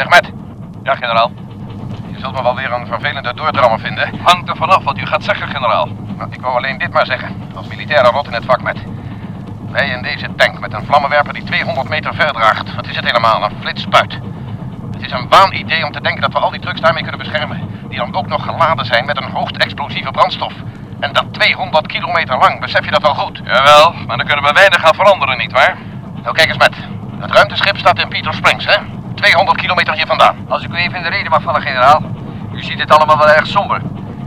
Zeg met, Ja, generaal. je zult me wel weer een vervelende doordrammer vinden. Hangt er vanaf wat u gaat zeggen, generaal. Maar ik wou alleen dit maar zeggen, als militaire rot in het vak met. Wij in deze tank met een vlammenwerper die 200 meter ver draagt. Wat is het helemaal, een flitspuit. Het is een waanidee om te denken dat we al die trucks daarmee kunnen beschermen. Die dan ook nog geladen zijn met een hoogstexplosieve brandstof. En dat 200 kilometer lang, besef je dat wel goed? Jawel, maar dan kunnen we weinig gaan veranderen, nietwaar? Nou kijk eens met, het ruimteschip staat in Peter Springs, hè? 200 kilometer hier vandaan. Als ik u even in de reden mag vallen, generaal. U ziet het allemaal wel erg somber.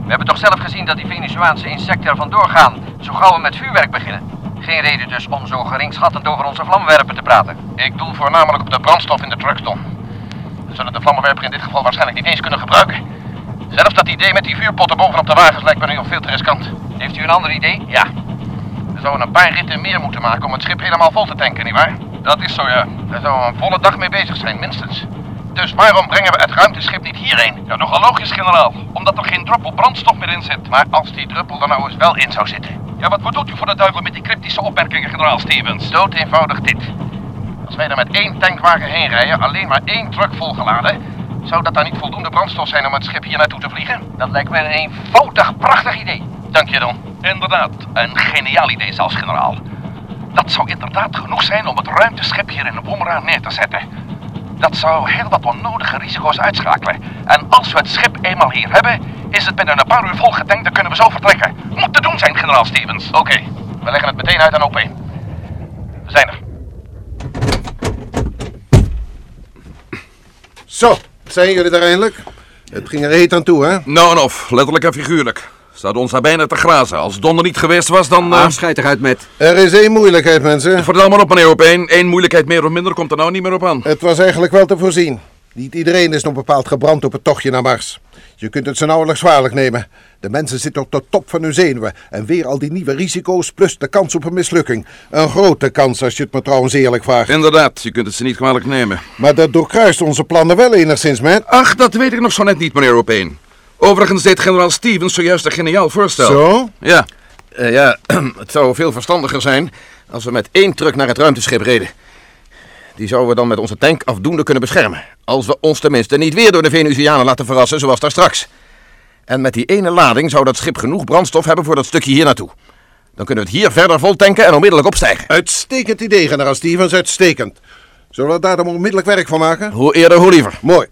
We hebben toch zelf gezien dat die Venezuaanse insecten er vandoor gaan, zo gauw we met vuurwerk beginnen. Geen reden dus om zo geringschattend over onze vlammenwerper te praten. Ik doel voornamelijk op de brandstof in de trucks, Tom. We zullen de vlammenwerper in dit geval waarschijnlijk niet eens kunnen gebruiken. Zelfs dat idee met die vuurpotten bovenop de wagens lijkt me nu al veel te riskant. Heeft u een ander idee? Ja. We zouden een paar ritten meer moeten maken om het schip helemaal vol te tanken, nietwaar? Dat is zo, ja. Daar we een volle dag mee bezig zijn, minstens. Dus waarom brengen we het ruimteschip niet hierheen? Ja, nogal logisch, generaal. Omdat er geen druppel brandstof meer in zit. Maar als die druppel er nou eens wel in zou zitten. Ja, wat bedoelt u voor de duivel met die cryptische opmerkingen, generaal Stevens? Dood eenvoudig dit. Als wij er met één tankwagen heen rijden, alleen maar één truck volgeladen, zou dat dan niet voldoende brandstof zijn om het schip hier naartoe te vliegen? Dat lijkt me een eenvoudig prachtig idee. Dank je dan. Inderdaad, een geniaal idee zelfs, generaal. Dat zou inderdaad genoeg zijn om het ruimteschip hier in Woemera neer te zetten. Dat zou heel wat onnodige risico's uitschakelen. En als we het schip eenmaal hier hebben, is het binnen een paar uur volgetankt, dan kunnen we zo vertrekken. Moet te doen zijn, generaal Stevens. Oké, we leggen het meteen uit aan OP. We zijn er. Zo, zijn jullie er eindelijk? Het ging er heet aan toe, hè? Nou en of, letterlijk en figuurlijk. Staat ons daar bijna te grazen. Als Donder niet geweest was, dan... eh, Ah, schijt eruit met. Er is één moeilijkheid, mensen. Vertel maar op, meneer Opeen. Eén moeilijkheid meer of minder komt er nou niet meer op aan. Het was eigenlijk wel te voorzien. Niet iedereen is nog bepaald gebrand op het tochtje naar Mars. Je kunt het ze nauwelijks zwaarlijk nemen. De mensen zitten op de top van hun zenuwen. En weer al die nieuwe risico's plus de kans op een mislukking. Een grote kans als je het me trouwens eerlijk vraagt. Inderdaad, je kunt het ze niet kwalijk nemen. Maar dat doorkruist onze plannen wel enigszins, man. Ach, dat weet ik nog zo net niet, meneer Opeen. Overigens deed generaal Stevens zojuist een geniaal voorstel. Zo? Ja, Eh, ja, het zou veel verstandiger zijn als we met één truck naar het ruimteschip reden. Die zouden we dan met onze tank afdoende kunnen beschermen. Als we ons tenminste niet weer door de Venusianen laten verrassen zoals daar straks. En met die ene lading zou dat schip genoeg brandstof hebben voor dat stukje hier naartoe. Dan kunnen we het hier verder vol tanken en onmiddellijk opstijgen. Uitstekend idee, generaal Stevens, uitstekend. Zullen we daar dan onmiddellijk werk van maken? Hoe eerder, hoe liever. Mooi.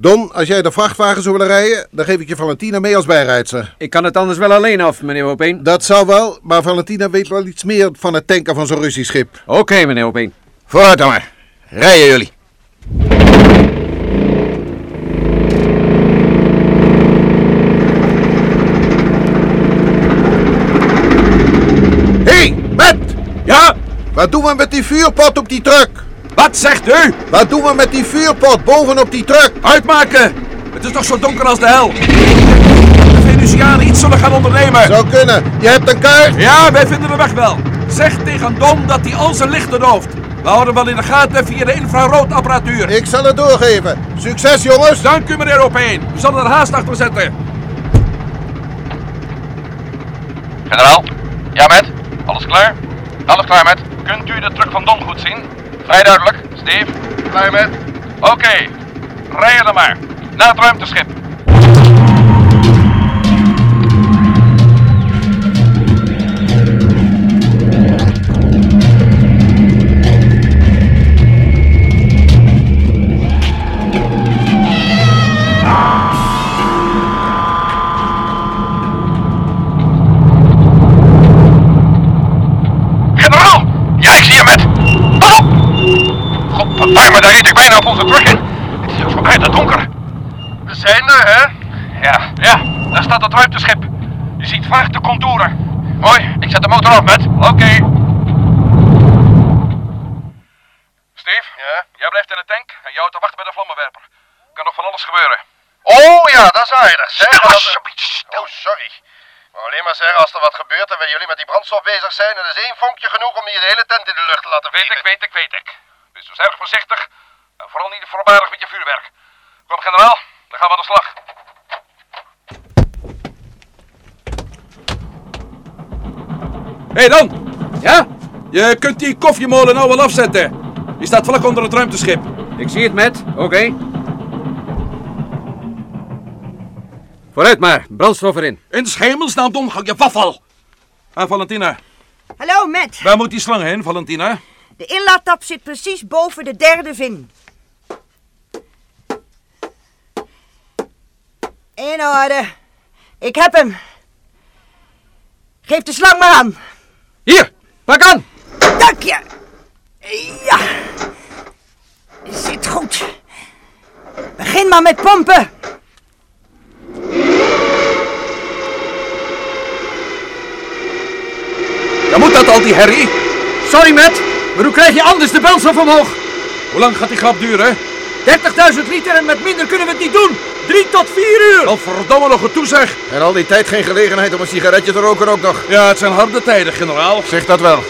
Don, als jij de vrachtwagen zou willen rijden, dan geef ik je Valentina mee als bijrijdster. Ik kan het anders wel alleen af, meneer Opeen. Dat zou wel, maar Valentina weet wel iets meer van het tanken van zo'n Russisch schip. Oké, meneer Opeen. Vooruit dan maar. Rijden jullie. Hé, hey, Matt! Ja, Wat doen we met die vuurpot op die truck? Wat zegt u? Wat doen we met die vuurpot bovenop die truck? Uitmaken! Het is nog zo donker als de hel. De Venusianen iets zullen gaan ondernemen. Zou kunnen. Je hebt een kaart? Ja, wij vinden de weg wel. Zeg tegen Dom dat hij al zijn lichten dooft. We houden wel in de gaten via de infraroodapparatuur. Ik zal het doorgeven. Succes, jongens! Dank u, meneer Opeen. We zullen er haast achter zetten. Generaal, Ja, met? alles klaar? Alles klaar, met? Kunt u de truck van Don goed zien? Vrij duidelijk. Steve? Klaar, met? Oké, rijden dan maar. Naar het ruimteschip. Hè? Ja, ja, daar staat het ruimteschip. Je ziet vaag de contouren. Mooi, ik zet de motor af, met. Oké. Steve? Ja? Jij blijft in de tank en jou te wachten bij de vlammenwerper. Kan nog van alles gebeuren. Oh ja, dat is aardig. Zeg, Stil, maar dat- alsjeblieft, stil. Oh, sorry. Ik wou alleen maar zeggen, als er wat gebeurt en wij jullie met die brandstof bezig zijn, dan is één vonkje genoeg om hier de hele tent in de lucht te laten Weet vliegen. ik, weet ik, weet ik. Wees dus erg voorzichtig. En vooral niet voorbarig met je vuurwerk. Kom, generaal. Dan gaan we aan de slag. Hé hey dan! Ja? Je kunt die koffiemolen nou wel afzetten. Die staat vlak onder het ruimteschip. Ik zie het, met. Oké. Vooruit maar. Brandstof erin. In schemelsnaam, Don, hou je waffel. Ah, Valentina. Hallo, Matt. Waar moet die slang heen, Valentina? De inlaattap zit precies boven de derde vin. In orde. Ik heb hem. Geef de slang maar aan. Hier, pak aan. Dank je. Ja. Zit goed. Begin maar met pompen. Ja, moet dat al, die herrie? Sorry, met. Maar hoe krijg je anders de brandstof omhoog? Hoe lang gaat die grap duren? 30.000 liter en met minder kunnen we het niet doen. Drie tot vier uur. Al verdomme nog een toezeg. En al die tijd geen gelegenheid om een sigaretje te roken ook nog. Ja, het zijn harde tijden, generaal. Zeg dat wel.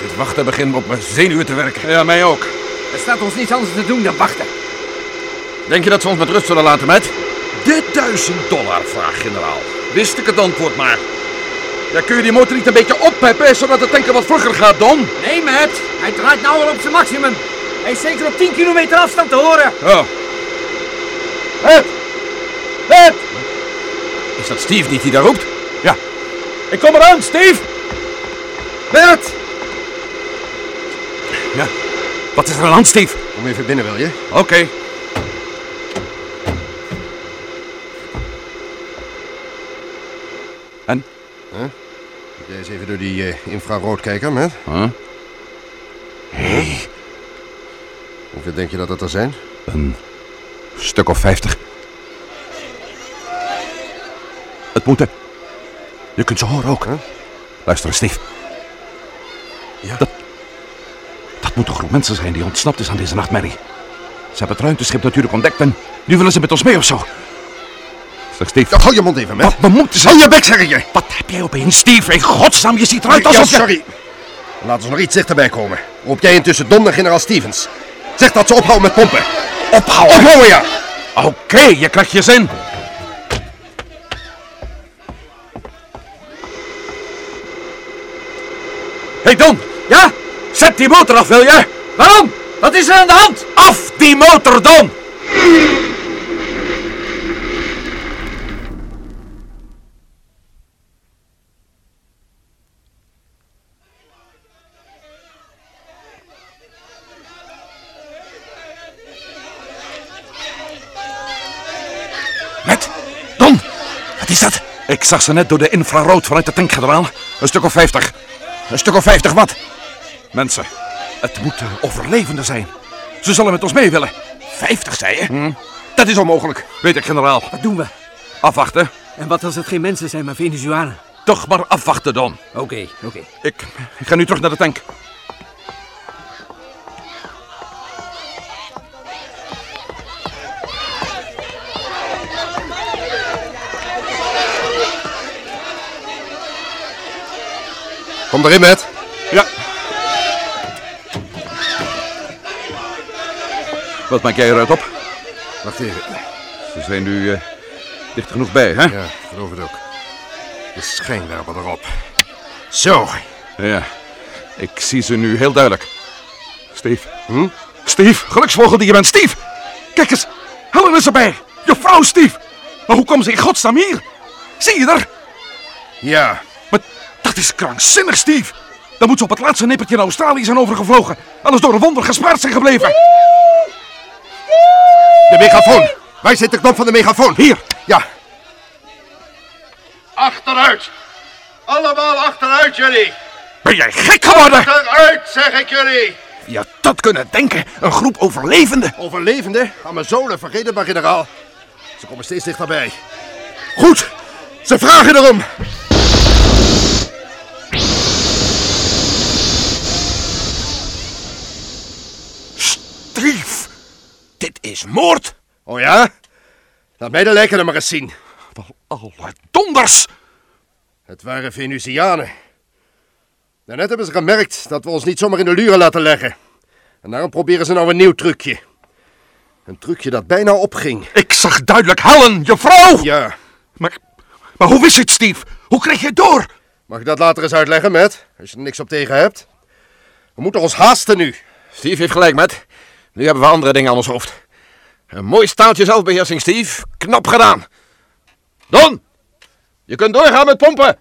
Dit wachten begint op mijn zenuwen te werken. Ja, mij ook. Er staat ons niets anders te doen dan wachten. Denk je dat ze ons met rust zullen laten, met? De duizend dollar vraag, generaal. Wist ik het antwoord maar. Ja, kun je die motor niet een beetje oppeppen, zodat het tanken wat vlugger gaat, Don? Nee, Matt. Hij draait nou al op zijn maximum. Hij is zeker op 10 kilometer afstand te horen. Oh. Het! Het! Is dat Steve niet die daar roept? Ja. Ik kom eraan, Steve! Bert! Ja. Wat is er aan de hand, Steve? Kom even binnen, wil je? Oké. Eens even door die eh, infraroodkijker, met. Huh? Hoeveel denk je dat dat er zijn? Een stuk of vijftig. Het moeten. Je kunt ze horen ook. Huh? Luister eens, Steve. Ja? Dat, dat moet een groep mensen zijn die ontsnapt is aan deze nachtmerrie. Ze hebben het ruimteschip natuurlijk ontdekt en nu willen ze met ons mee of zo. Zeg, Steve. Ja, hou je mond even, met. Wat we moeten ze... Hou je bek, zeg ik je! Wat heb jij opeens, Steve? In godsnaam, je ziet eruit Ja, alsof je... sorry. Laten ze nog iets dichterbij komen. Roep jij intussen Don en generaal Stevens. Zeg dat ze ophouden met pompen. Ophouden! Ophouden, ja! Oké, je krijgt je zin. hey Don! Ja? Zet die motor af, wil je? Waarom? Wat is er aan de hand? Af die motor, Don! Met? Don! Wat is dat? Ik zag ze net door de infrarood vanuit de tank, generaal. Een stuk of vijftig. Een stuk of vijftig wat? Mensen, het moeten overlevenden zijn. Ze zullen met ons mee willen. Vijftig, zei je? Dat is onmogelijk. Weet ik, generaal. Wat doen we? Afwachten. En wat als het geen mensen zijn, maar Venezuelanen? Toch maar afwachten, Don. Oké, oké. Ik, ik ga nu terug naar de tank. Kom erin, met. Ja. Wat maak jij eruit op? Wacht even. Ze zijn nu eh, dicht genoeg bij, hè? Ja, geloof het ook. De schijnwerper erop. Zo. Ja. Ik zie ze nu heel duidelijk. Steve. Hm? Steve, geluksvogel die je bent. Steve! Kijk eens. Helen is erbij. Je vrouw, Steve. Maar hoe komen ze in godsnaam hier? Zie je er? Ja. Is krankzinnig, Steve. Dan moet ze op het laatste nippertje naar Australië zijn overgevlogen. Alles door een wonder gespaard zijn gebleven. De megafoon. Waar zit de knop van de megafoon? Hier. Ja. Achteruit! Allemaal achteruit, jullie! Ben jij gek geworden? Achteruit, zeg ik jullie! Wie had dat kunnen denken? Een groep overlevenden. Overlevenden? Aan mijn zolen, vergeet het maar, generaal. Ze komen steeds dichterbij. Goed, ze vragen erom. Is moord! Oh ja? Laat mij de lijken er maar eens zien. Alle donders! Het waren Venusianen. Daarnet hebben ze gemerkt dat we ons niet zomaar in de luren laten leggen. En daarom proberen ze nou een nieuw trucje. Een trucje dat bijna opging. Ik zag duidelijk Helen, je vrouw! Ja, Maar, maar hoe wist het, Steve? Hoe kreeg je het door? mag ik dat later eens uitleggen, Matt? Als je er niks op tegen hebt. We moeten ons haasten nu. Steve heeft gelijk, met. Nu hebben we andere dingen aan ons hoofd. Een mooi staaltje zelfbeheersing, Steve. Knap gedaan. Don, je kunt doorgaan met pompen.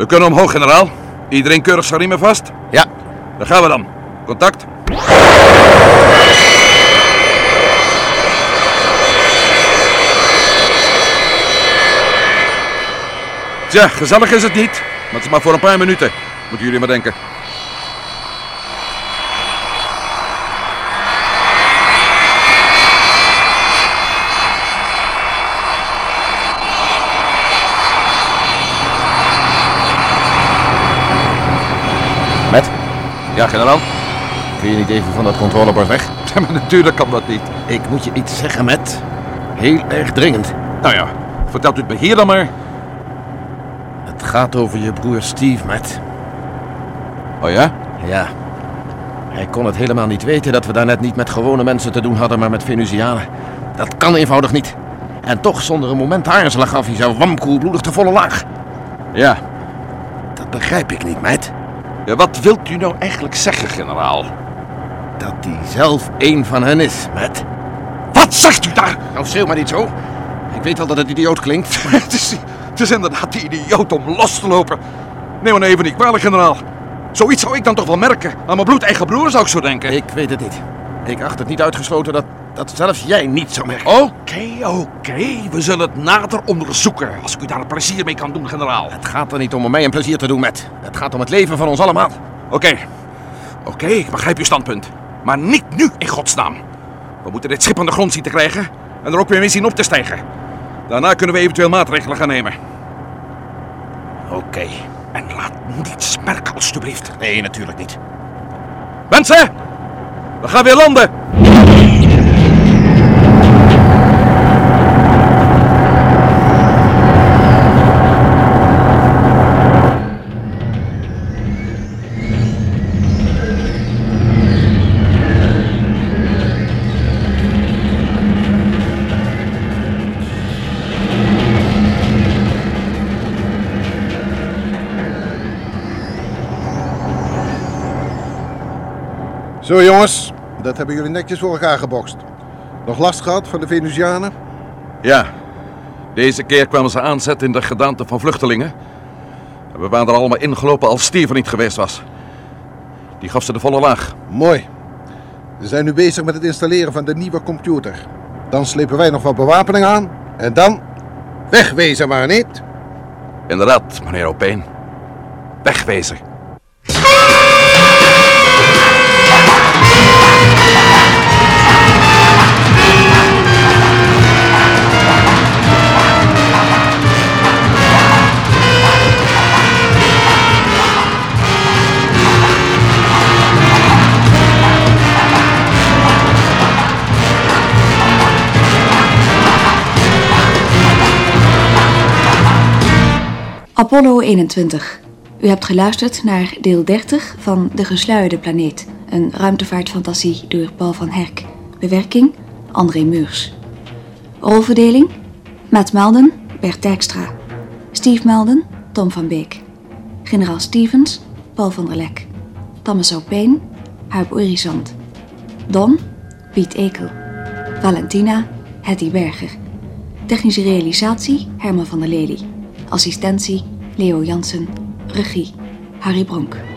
We kunnen omhoog, generaal. Iedereen keurig zijn riemen vast? Ja, Daar gaan we dan. Contact. Tja, gezellig is het niet. Maar het is maar voor een paar minuten. Moeten jullie maar denken. met. Ja, generaal? Kun je niet even van dat controlebord weg? Ja, maar natuurlijk kan dat niet. Ik moet je iets zeggen, met. Heel erg dringend. Nou ja, vertelt u het me hier dan maar. Het gaat over je broer Steve, met. Oh ja? Ja. Hij kon het helemaal niet weten dat we daar net niet met gewone mensen te doen hadden, maar met Venusianen. Dat kan eenvoudig niet. En toch, zonder een moment te aarzelen, gaf hij zo wamkoelbloedig de volle laag. Ja. Dat begrijp ik niet, meid. Ja. Wat wilt u nou eigenlijk zeggen, generaal? Dat hij zelf één van hen is, met. Wat zegt u daar? Nou, schreeuw maar niet zo. Ik weet wel dat het idioot klinkt. het, is, het is inderdaad die idioot om los te lopen. Neem nou even niet kwalijk, generaal. Zoiets zou ik dan toch wel merken. Aan mijn bloedeigen broer zou ik zo denken. Ik weet het niet. Ik acht het niet uitgesloten dat, dat zelfs jij niet zo merkt. Oké, oké. We zullen het nader onderzoeken. Als ik u daar een plezier mee kan doen, generaal. Het gaat er niet om om mij een plezier te doen, met. Het gaat om het leven van ons allemaal. Oké. Oké, ik begrijp uw standpunt. Maar niet nu, in godsnaam. We moeten dit schip aan de grond zien te krijgen. En er ook weer mee zien op te stijgen. Daarna kunnen we eventueel maatregelen gaan nemen. Oké. En laat niets merken, alstublieft. Nee, natuurlijk niet. Mensen! We gaan weer landen! Zo jongens, dat hebben jullie netjes voor elkaar gebokst. Nog last gehad van de Venusianen? Ja, deze keer kwamen ze aanzetten in de gedaante van vluchtelingen. En We waren er allemaal ingelopen als Steven niet geweest was. Die gaf ze de volle laag. Mooi. We zijn nu bezig met het installeren van de nieuwe computer. Dan slepen wij nog wat bewapening aan. En dan... Wegwezen maar niet. Inderdaad, meneer Opeen. Wegwezen. Apollo 21. U hebt geluisterd naar deel 30 van De Gesluierde Planeet. Een ruimtevaartfantasie door Paul van Herk. Bewerking André Meurs. Rolverdeling Matt Melden, Bert Dijkstra. Steve Melden, Tom van Beek. Generaal Stevens, Paul van der Lek. Thomas O'Payne, Huip Orizont. Don, Piet Ekel. Valentina, Hetty Berger. Technische realisatie, Herman van der Lely. Assistentie, Leo Jansen. Regie, Harry Bronk.